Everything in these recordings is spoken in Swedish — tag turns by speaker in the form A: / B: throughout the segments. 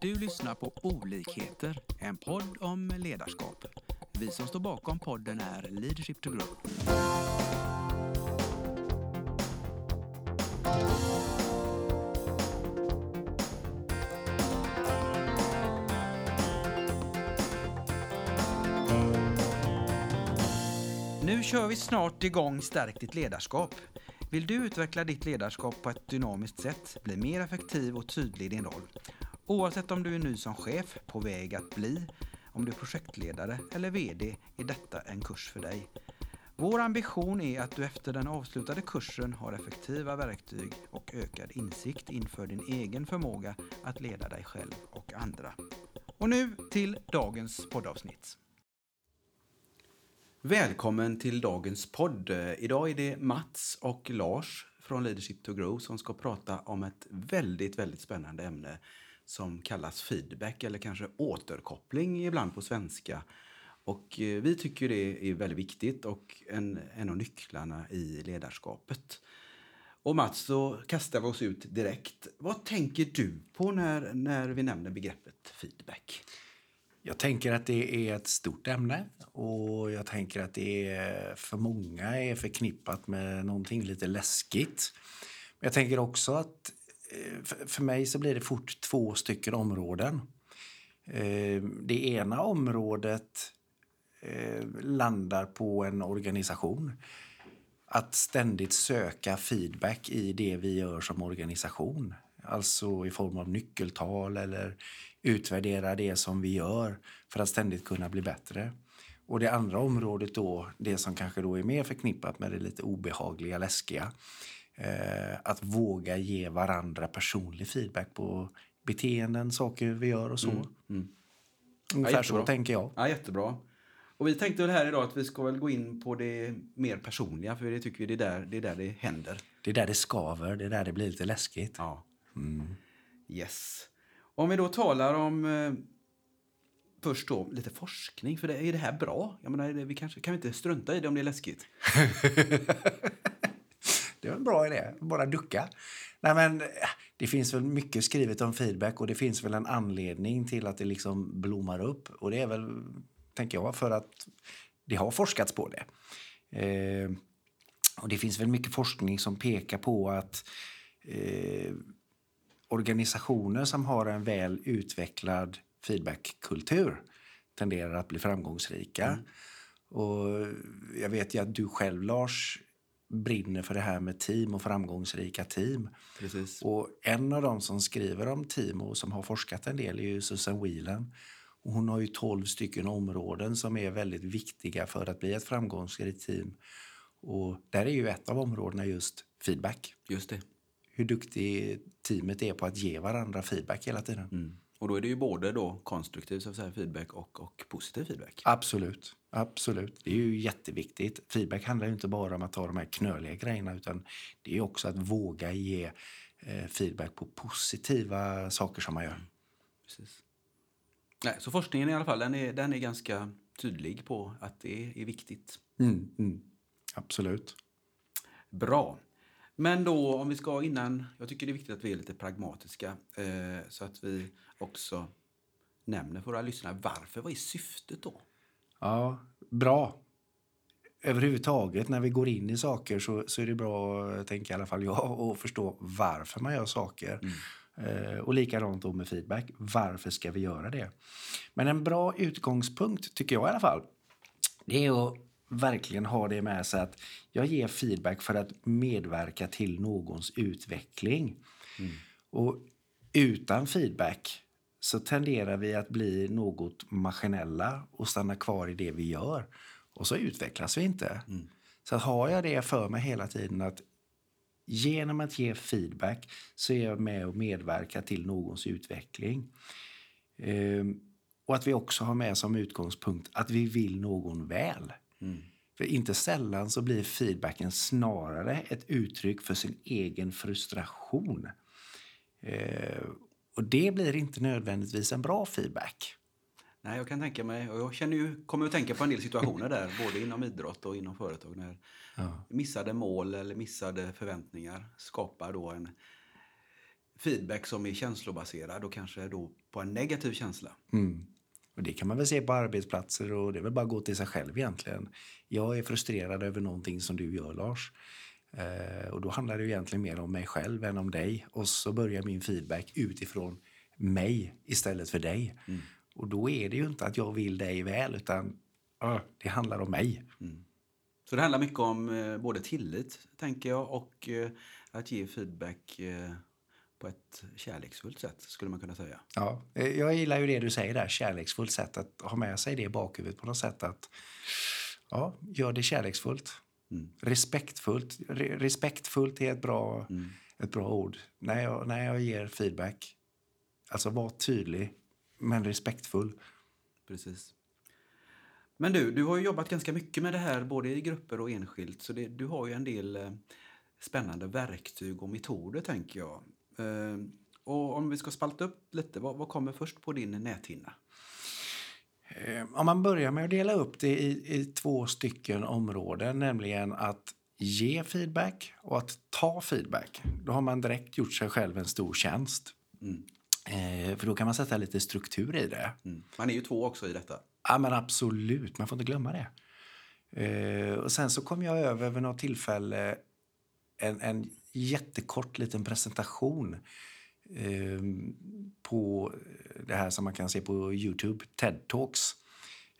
A: Du lyssnar på Olikheter, en podd om ledarskap. Vi som står bakom podden är Leadership to Grow. Nu kör vi snart igång Stärk ditt ledarskap. Vill du utveckla ditt ledarskap på ett dynamiskt sätt, bli mer effektiv och tydlig i din roll? Oavsett om du är ny som chef, på väg att bli, om du är projektledare eller VD är detta en kurs för dig. Vår ambition är att du efter den avslutade kursen har effektiva verktyg och ökad insikt inför din egen förmåga att leda dig själv och andra. Och nu till dagens poddavsnitt. Välkommen till dagens podd. Idag är det Mats och Lars från Leadership to Grow som ska prata om ett väldigt, väldigt spännande ämne som kallas feedback eller kanske återkoppling ibland på svenska. Och eh, vi tycker det är väldigt viktigt och en, en av nycklarna i ledarskapet. Och Mats, så kastar vi oss ut direkt. Vad tänker du på när, när vi nämner begreppet feedback?
B: Jag tänker att det är ett stort ämne och jag tänker att det är, för många är förknippat med någonting lite läskigt. Men jag tänker också att Eh, för mig så blir det fort två stycken områden. Eh, det ena området eh, landar på en organisation. Att ständigt söka feedback i det vi gör som organisation. Alltså i form av nyckeltal eller utvärdera det som vi gör för att ständigt kunna bli bättre. Och det andra området då, det som kanske då är mer förknippat med det lite obehagliga, läskiga. Eh, att våga ge varandra personlig feedback på beteenden, saker vi gör och så. Mm, mm. Ungefär ja, så tänker jag.
A: Ja, jättebra. Och vi tänkte väl här idag att vi ska väl gå in på det mer personliga, för det tycker vi det är där det, är där det händer.
B: Det är där det skaver, det är där det blir lite läskigt.
A: Ja. Mm. Yes. Om vi då talar om eh, först då lite forskning, för det, är det här bra? Jag menar, vi kanske kan vi inte strunta i det om det är läskigt?
B: det är en bra idé, bara ducka. Nej, men, det finns väl mycket skrivet om feedback och det finns väl en anledning till att det liksom blommar upp. Och det är väl, tänker jag, för att det har forskats på det. Eh, och det finns väl mycket forskning som pekar på att eh, organisationer som har en väl utvecklad feedbackkultur tenderar att bli framgångsrika. Mm. Och jag vet ju att du själv, Lars, brinner för det här med team och framgångsrika team.
A: Precis.
B: Och en av dem som skriver om team och som har forskat en del är ju Susan Whelan. Och hon har ju 12 stycken områden som är väldigt viktiga för att bli ett framgångsrikt team. Och där är ju ett av områdena just feedback.
A: Just det
B: hur duktig teamet är på att ge varandra feedback hela tiden. Mm.
A: Och då är det ju både då konstruktiv så säga, feedback och, och positiv feedback.
B: Absolut. Absolut. Det är ju jätteviktigt. Feedback handlar ju inte bara om att ta de här knöliga grejerna utan det är också att våga ge eh, feedback på positiva saker som man gör. Mm. Precis.
A: Nej, så forskningen i alla fall, den är, den är ganska tydlig på att det är viktigt.
B: Mm, mm. Absolut.
A: Bra. Men då om vi ska innan, jag tycker det är viktigt att vi är lite pragmatiska eh, så att vi också nämner för våra lyssnare varför, vad är syftet då?
B: Ja, bra. Överhuvudtaget när vi går in i saker så, så är det bra, tänker i alla fall jag, att förstå varför man gör saker. Mm. Eh, och likadant då med feedback. Varför ska vi göra det? Men en bra utgångspunkt, tycker jag i alla fall, det är att verkligen ha det med sig att jag ger feedback för att medverka till någons utveckling. Mm. Och utan feedback så tenderar vi att bli något maskinella och stanna kvar i det vi gör. Och så utvecklas vi inte. Mm. Så har jag det för mig hela tiden att genom att ge feedback så är jag med och medverkar till någons utveckling. Ehm, och att vi också har med som utgångspunkt att vi vill någon väl. Mm. För inte sällan så blir feedbacken snarare ett uttryck för sin egen frustration. Eh, och det blir inte nödvändigtvis en bra feedback.
A: Nej, jag kan tänka mig, och jag känner ju, kommer att tänka på en del situationer där, både inom idrott och inom företag, när ja. missade mål eller missade förväntningar skapar då en feedback som är känslobaserad och kanske då på en negativ känsla.
B: Mm. Och det kan man väl se på arbetsplatser och det är väl bara att gå till sig själv egentligen. Jag är frustrerad över någonting som du gör Lars. Eh, och då handlar det egentligen mer om mig själv än om dig. Och så börjar min feedback utifrån mig istället för dig.
A: Mm.
B: Och då är det ju inte att jag vill dig väl utan uh, det handlar om mig.
A: Mm. Så det handlar mycket om eh, både tillit, tänker jag, och eh, att ge feedback eh, på ett kärleksfullt sätt, skulle man kunna säga.
B: Ja, eh, jag gillar ju det du säger där, kärleksfullt sätt. Att ha med sig det i bakhuvudet på något sätt. Att ja, gör det kärleksfullt.
A: Mm.
B: Respektfullt. Re respektfullt är ett bra,
A: Mm.
B: ett bra ord. När jag, när jag ger feedback, alltså var tydlig men respektfull.
A: Precis. Men du, du har ju jobbat ganska mycket med det här, både i grupper och enskilt. Så det, du har ju en del eh, spännande verktyg och metoder, tänker jag. Eh, och om vi ska spalta upp lite, vad, vad kommer först på din näthinna?
B: Eh, Om man börjar med att dela upp det i, i två stycken områden, nämligen att ge feedback och att ta feedback. Då har man direkt gjort sig själv en stor tjänst.
A: Mm.
B: Eh, för då kan man sätta lite struktur i det.
A: Mm. Man är ju två också i detta.
B: Ja, men absolut. Man får inte glömma det. Eh, och sen så kom jag över vid något tillfälle en, en jättekort liten presentation eh, på det här som man kan se på Youtube, TED Talks.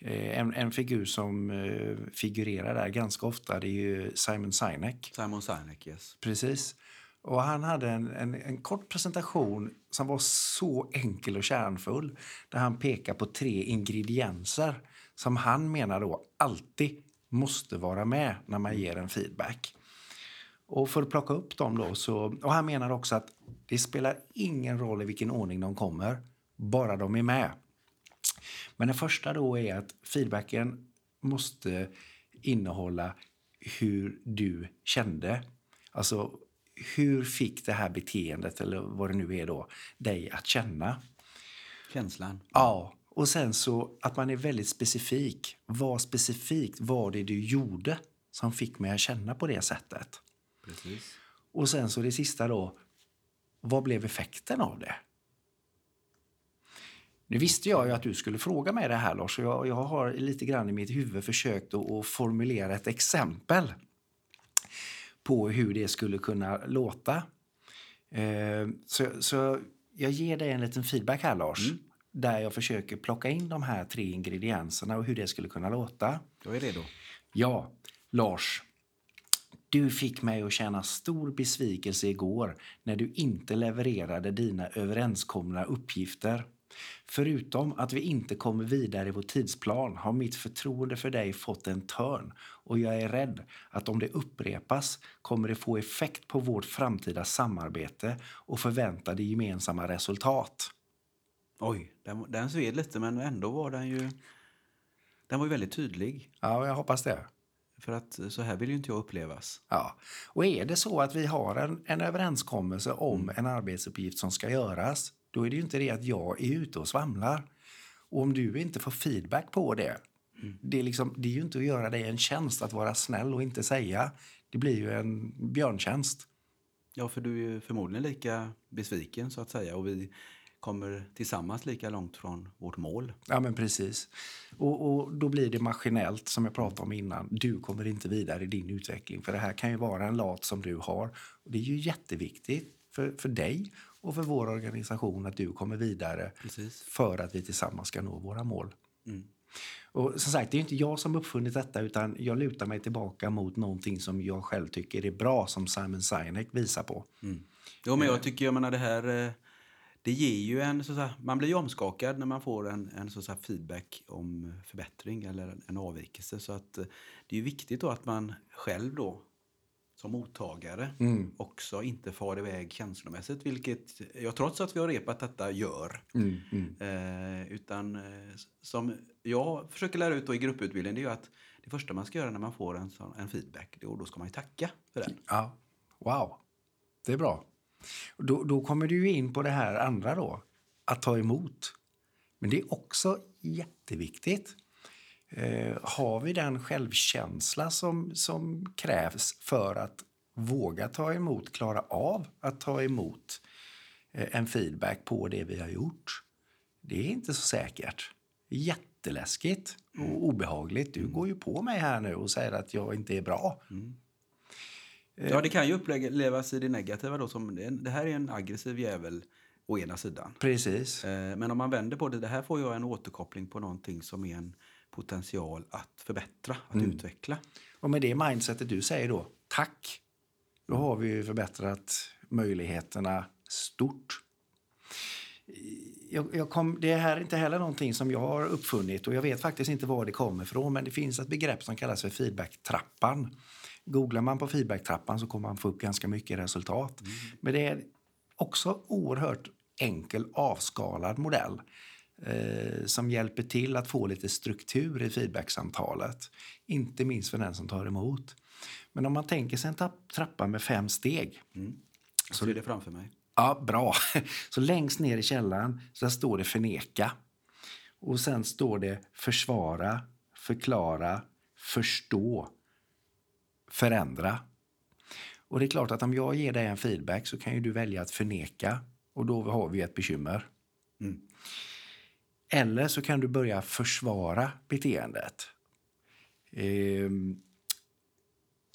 B: Eh, en, en figur som eh, figurerar där ganska ofta det är Simon Sinek.
A: Simon Sinek, yes.
B: Precis. Och han hade en, en, en kort presentation som var så enkel och kärnfull. Där han pekar på tre ingredienser som han menar då alltid måste vara med när man ger en feedback. Och för att plocka upp dem då så... Och han menar också att det spelar ingen roll i vilken ordning de kommer, bara de är med. Men det första då är att feedbacken måste innehålla hur du kände. Alltså, hur fick det här beteendet, eller vad det nu är då, dig att känna?
A: Känslan.
B: Ja, och sen så att man är väldigt specifik. Vad specifikt var det du gjorde som fick mig att känna på det sättet?
A: Precis.
B: Och sen så det sista då, vad blev effekten av det? Nu visste jag ju att du skulle fråga mig det här Lars och jag, jag har lite grann i mitt huvud försökt att, att formulera ett exempel på hur det skulle kunna låta. Eh, så, så jag ger dig en liten feedback här Lars.
A: Mm.
B: Där jag försöker plocka in de här tre ingredienserna och hur det skulle kunna låta.
A: Jag är redo.
B: Ja, Lars. Du fick mig att känna stor besvikelse igår när du inte levererade dina överenskomna uppgifter. Förutom att vi inte kommer vidare i vår tidsplan har mitt förtroende för dig fått en törn och jag är rädd att om det upprepas kommer det få effekt på vårt framtida samarbete och förväntade gemensamma resultat.
A: Oj, den, den sved lite men ändå var den ju... Den var ju väldigt tydlig.
B: Ja, jag hoppas det.
A: För att så här vill ju inte jag upplevas.
B: Ja. Och är det så att vi har en, en överenskommelse om en arbetsuppgift som ska göras, då är det ju inte det att jag är ute och svamlar. Och om du inte får feedback på det, det, är liksom, det är ju inte att göra dig en tjänst att vara snäll och inte säga. Det blir ju en björntjänst.
A: Ja, för du är ju förmodligen lika besviken så att säga och vi kommer tillsammans lika långt från vårt mål.
B: Ja, men precis. Och, och då blir det maskinellt, som jag pratade om innan. Du kommer inte vidare i din utveckling, för det här kan ju vara en lat som du har. Och det är ju jätteviktigt för, för dig och för vår organisation att du kommer vidare
A: Precis.
B: för att vi tillsammans ska nå våra mål.
A: Mm.
B: Och som sagt, det är inte jag som uppfunnit detta utan jag lutar mig tillbaka mot någonting som jag själv tycker är bra som Simon Sinek visar på.
A: Mm. Jo, men jag tycker, jag menar det här, eh, det ger ju en, så säga, man blir ju omskakad när man får en, en så säga, feedback om förbättring eller en avvikelse. Så att eh, det är viktigt då att man själv då som mottagare
B: Mm.
A: också inte far iväg känslomässigt, vilket jag trots att vi har repat detta gör.
B: Mm, mm.
A: Eh, utan eh, som jag försöker lära ut i grupputbildning, det är ju att det första man ska göra när man får en, sån, en feedback, då, då ska man ju tacka för den.
B: Ja, wow. Det är bra. Då, då kommer du in på det här andra då, att ta emot. Men det är också jätteviktigt. Eh, har vi den självkänsla som, som krävs för att våga ta emot, klara av att ta emot eh, en feedback på det vi har gjort. Det är inte så säkert. Jätteläskigt och obehagligt. Du går ju på mig här nu och säger att jag inte är bra.
A: Ja, det kan ju upplevas i det negativa då som det här är en aggressiv jävel å ena sidan.
B: Precis.
A: Eh, Men om man vänder på det, det här får jag en återkoppling på någonting som är en potential att förbättra, att utveckla.
B: Och med det mindsetet du säger då, tack. Då har vi ju förbättrat möjligheterna stort. Jag, jag kom, det här är inte heller någonting som jag har uppfunnit och jag vet faktiskt inte var det kommer ifrån men det finns ett begrepp som kallas för feedbacktrappan. Googlar man på feedbacktrappan så kommer man få upp ganska mycket resultat. Men det är också oerhört enkel avskalad modell eh, som hjälper till att få lite struktur i feedbacksamtalet. Inte minst för den som tar emot. Men om man tänker sig en trapp- trappa med fem steg.
A: Så är det framför mig.
B: Ja, bra. Så längst ner i källaren så står det förneka. Och sen står det försvara, förklara, förstå, förändra. Och det är klart att om jag ger dig en feedback så kan ju du välja att förneka och då har vi ett bekymmer.
A: Mm.
B: Eller så kan du börja försvara beteendet. Ehm,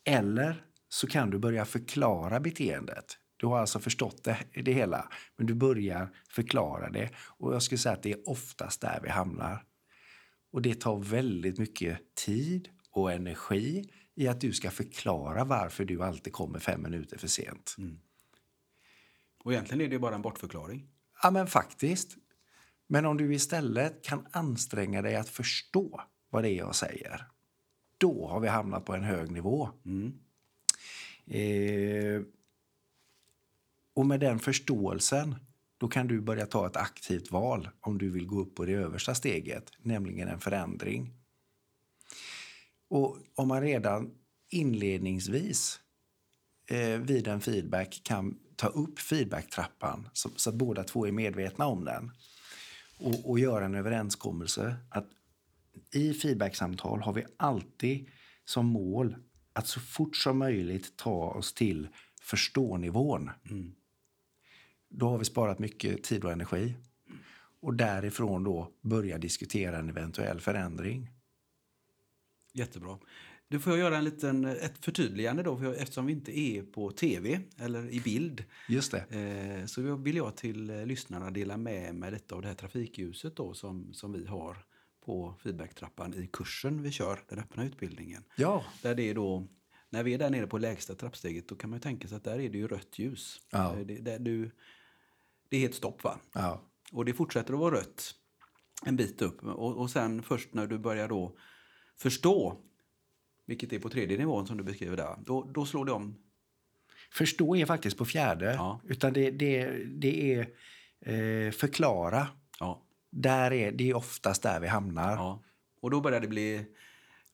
B: eller så kan du börja förklara beteendet. Du har alltså förstått det, det hela, men du börjar förklara det. Och jag skulle säga att det är oftast där vi hamnar. Och det tar väldigt mycket tid och energi i att du ska förklara varför du alltid kommer fem minuter för sent.
A: Och egentligen är det bara en bortförklaring.
B: Ja, men faktiskt. Men om du istället kan anstränga dig att förstå vad det är jag säger, då har vi hamnat på en hög nivå. Eh, och med den förståelsen, då kan du börja ta ett aktivt val om du vill gå upp på det översta steget, nämligen en förändring. Och om man redan inledningsvis eh, vid en feedback kan ta upp feedbacktrappan så, så att båda två är medvetna om den och, och göra en överenskommelse att i feedbacksamtal har vi alltid som mål att så fort som möjligt ta oss till förstånivån. Då har vi sparat mycket tid och energi. Och därifrån då börja diskutera en eventuell förändring.
A: Jättebra. Du får jag göra en liten, ett förtydligande då, för eftersom vi inte är på tv eller i bild.
B: Just det.
A: Eh, så vill jag till eh, lyssnarna dela med mig lite av det här trafikljuset då som, som vi har på feedbacktrappan i kursen vi kör, den öppna utbildningen.
B: Ja.
A: Där det är då, när vi är där nere på lägsta trappsteget då kan man tänka sig att där är det ju rött ljus.
B: Ja.
A: Eh, Det, där du, det är helt stopp va?
B: Ja.
A: Och det fortsätter att vara rött en bit upp. Och, och sen först när du börjar då förstå, vilket är på tredje nivån som du beskriver där, då, då slår det om.
B: Förstå är faktiskt på fjärde.
A: Ja.
B: Utan det, det, det är eh, förklara.
A: Ja,
B: Där är, det är oftast där vi hamnar.
A: ja. Och då börjar det bli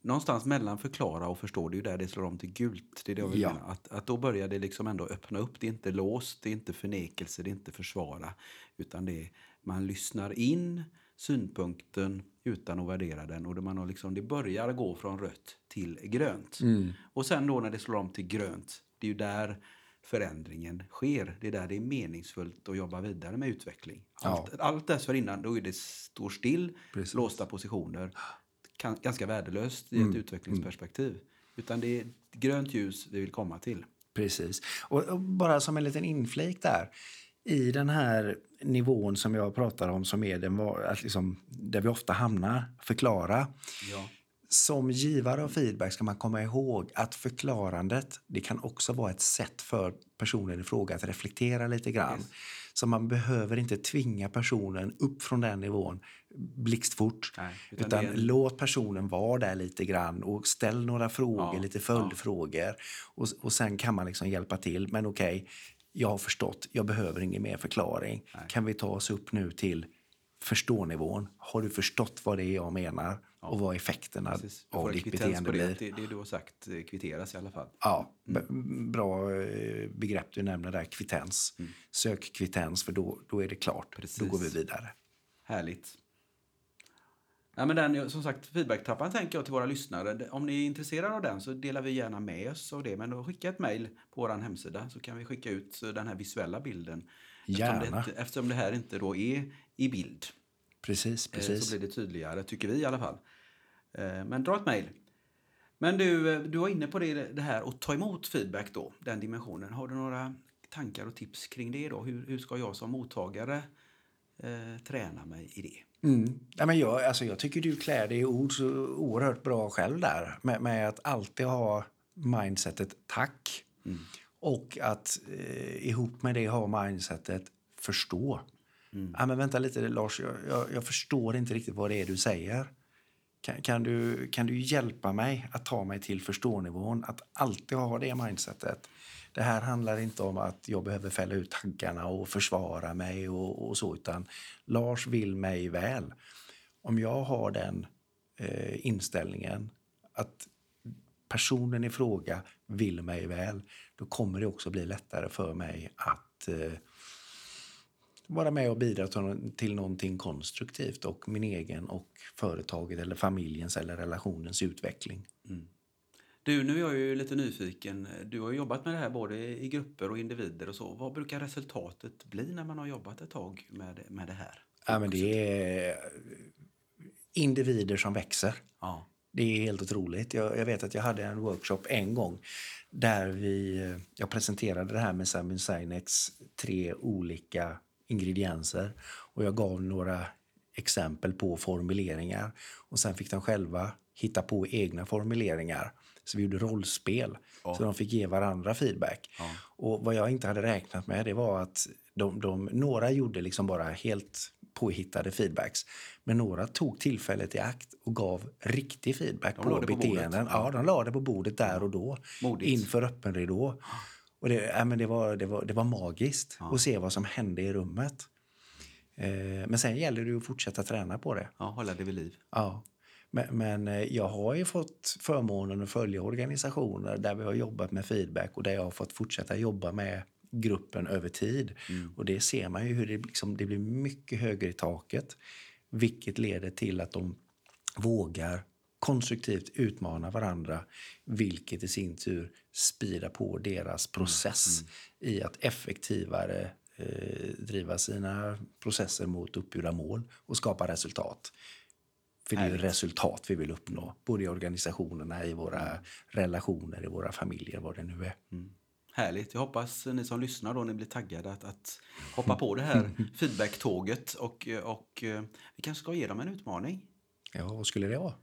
A: någonstans mellan förklara och förstå. Det är ju där det slår om till gult. Det är det jag
B: Ja.
A: Att, att då börjar det liksom ändå öppna upp. Det är inte låst, det är inte förnekelse, det är inte försvara. Utan det är, man lyssnar in synpunkten utan att värdera den. Och man har liksom, det börjar gå från rött till grönt.
B: Mm.
A: Och sen då när det slår om till grönt, det är ju där förändringen sker. Det är där det är meningsfullt att jobba vidare med utveckling. Allt, allt dessförinnan, då är det står still,
B: Precis.
A: låsta positioner. Kan, ganska värdelöst i ett utvecklingsperspektiv. Utan det är grönt ljus vi vill komma till.
B: Precis. Och, och bara som en liten inflik där. I den här nivån som jag pratar om, som är den, att liksom, där vi ofta hamnar, förklara.
A: Ja.
B: Som givare av feedback ska man komma ihåg att förklarandet det kan också vara ett sätt för personen i fråga att reflektera lite grann. Så man behöver inte tvinga personen upp från den nivån blixtfort.
A: Nej, utan
B: utan
A: är
B: låt personen vara där lite grann och ställ några frågor,
A: Ja,
B: lite följdfrågor. Och, och sen kan man liksom hjälpa till. Men okej, jag har förstått, jag behöver ingen mer förklaring. Kan vi ta oss upp nu till förstånivån? Har du förstått vad det är jag menar och vad effekterna
A: Precis.
B: Av ditt beteende blir?
A: Det, det du har sagt eh, kvitteras i alla fall.
B: Ja, b- bra eh, begrepp du nämner där, kvittens. Sök kvittens för då, då är det klart.
A: Precis.
B: Då går vi vidare.
A: Härligt. Ja, men den, som sagt, feedbacktrappan tänker jag till våra lyssnare. Om ni är intresserade av den så delar vi gärna med oss av det. Men då skicka ett mejl på vår hemsida så kan vi skicka ut den här visuella bilden Eftersom det,
B: Gärna.
A: inte, eftersom det här inte då är i bild
B: Precis,
A: eh,
B: precis.
A: så blir det tydligare, tycker vi i alla fall. Eh, Men dra ett mejl. Men du, eh, du var inne på det, det här att ta emot feedback då, den dimensionen. Har du några tankar och tips kring det då? Hur, hur ska jag som mottagare eh, träna mig i det?
B: Mm. Ja, men jag, alltså jag tycker du klär dig i ord så oerhört bra själv där. Med, med att alltid ha mindsetet tack. Och att eh, ihop med det ha mindsetet förstå. Ja, men vänta lite Lars, jag, jag, jag förstår inte riktigt vad det är du säger. Kan, kan, du, kan du hjälpa mig att ta mig till förstånivån? Att alltid ha det mindsetet. Det här handlar inte om att jag behöver fälla ut taggarna och försvara mig och, och så, utan Lars vill mig väl. Om jag har den eh, inställningen att personen i fråga vill mig väl, då kommer det också bli lättare för mig att eh, vara med och bidra till, till någonting konstruktivt och min egen och företaget eller familjens eller relationens utveckling. Mm.
A: Du, nu är jag ju lite nyfiken. Du har jobbat med det här både i grupper och individer och så. Vad brukar resultatet bli när man har jobbat ett tag med, med det här?
B: Ja, men det är individer som växer.
A: Ja.
B: Det är helt otroligt. Jag, jag vet att jag hade en workshop en gång där vi, jag presenterade det här med Samin Sineks tre olika ingredienser och jag gav några exempel på formuleringar och sen fick de själva hitta på egna formuleringar. Så vi gjorde rollspel, så de fick ge varandra feedback. Och vad jag inte hade räknat med det var att de, de, några gjorde liksom bara helt påhittade feedbacks. Men några tog tillfället i akt och gav riktig feedback
A: De
B: på
A: det på
B: beteenden. Ja, de la det på bordet där och då.
A: Modigt.
B: Inför öppen ridå. Och det, ja, men det, var, det, var, det var magiskt att se vad som hände i rummet. Eh, men sen gäller det att fortsätta träna på det.
A: ja, hålla det vid liv.
B: Ja. Men, men eh, jag har ju fått förmånen att följa organisationer där vi har jobbat med feedback och där jag har fått fortsätta jobba med gruppen över tid. Och det ser man ju hur det, liksom, det blir mycket högre i taket. Vilket leder till att de vågar konstruktivt utmana varandra. Vilket i sin tur speedar på deras process i att effektivare eh, driva sina processer mot uppgjorda mål och skapa resultat. För det är ju resultat vi vill uppnå, både i organisationerna, i våra relationer, i våra familjer, vad det nu är.
A: Härligt. Jag hoppas ni som lyssnar då, ni blir taggade att, att hoppa på det här feedbacktåget och, och eh, vi kanske ska ge dem en utmaning.
B: Ja, vad skulle det vara?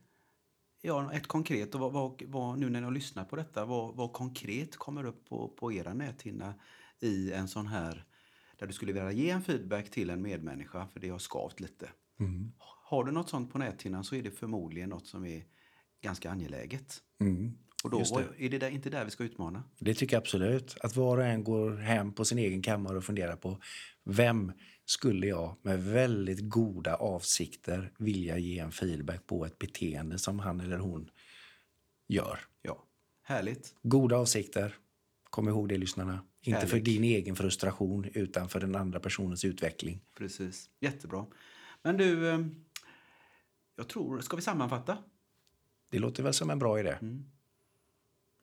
A: Ja, ett konkret, och vad, vad, vad, nu när ni har lyssnat på detta, vad, vad konkret kommer upp på, på era näthinna i en sån här, där du skulle vilja ge en feedback till en medmänniska för det har skavt lite. Har du något sånt på näthinnan så är det förmodligen något som är ganska angeläget.
B: Mm.
A: Och då
B: det.
A: är det där, inte där vi ska utmana.
B: Det tycker jag absolut. Att var och en går hem på sin egen kammare och funderar på vem skulle jag med väldigt goda avsikter vilja ge en feedback på ett beteende som han eller hon gör.
A: Ja, härligt.
B: Goda avsikter. Kom ihåg det, lyssnarna. Inte för
A: Härligt.
B: din egen frustration, utan för den andra personens utveckling.
A: Precis. Jättebra. Men du, eh, jag tror, ska vi sammanfatta?
B: Det låter väl som en bra idé?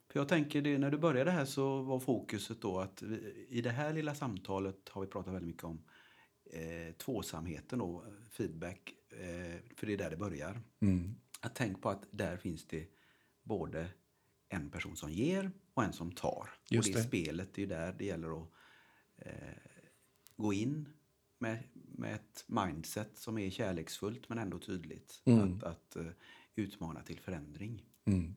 A: För jag tänker det, när du började här så var fokuset då att vi, i det här lilla samtalet har vi pratat väldigt mycket om eh, tvåsamheten och feedback, eh, för det är där det börjar.
B: Mm.
A: Att tänk på att där finns det både en person som ger och en som tar.
B: Just
A: och det,
B: det.
A: spelet, det är där det gäller att eh, gå in med, med ett mindset som är kärleksfullt men ändå tydligt. Att, att eh, utmana till förändring.
B: Mm.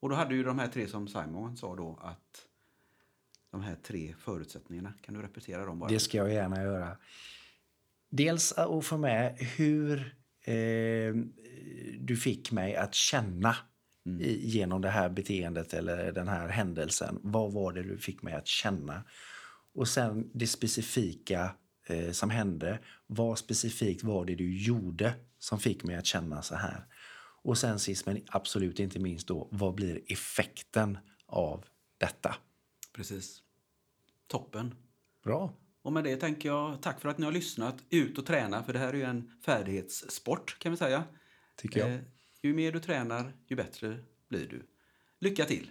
A: Och då hade ju de här tre som Simon sa då att de här tre förutsättningarna, kan du repetera dem bara?
B: Det ska jag gärna göra. Dels att få med hur eh, du fick mig att känna i, genom det här beteendet eller den här händelsen. Vad var det du fick mig att känna? Och sen det specifika eh, som hände. Vad specifikt var det du gjorde som fick mig att känna så här? Och sen sist men absolut inte minst då, vad blir effekten av detta?
A: Precis. Toppen.
B: Bra.
A: Och med det tänker jag tack för att ni har lyssnat. Ut och träna, för det här är ju en färdighetssport kan vi säga.
B: Tycker jag.
A: Eh, ju mer du tränar, ju bättre blir du. Lycka till!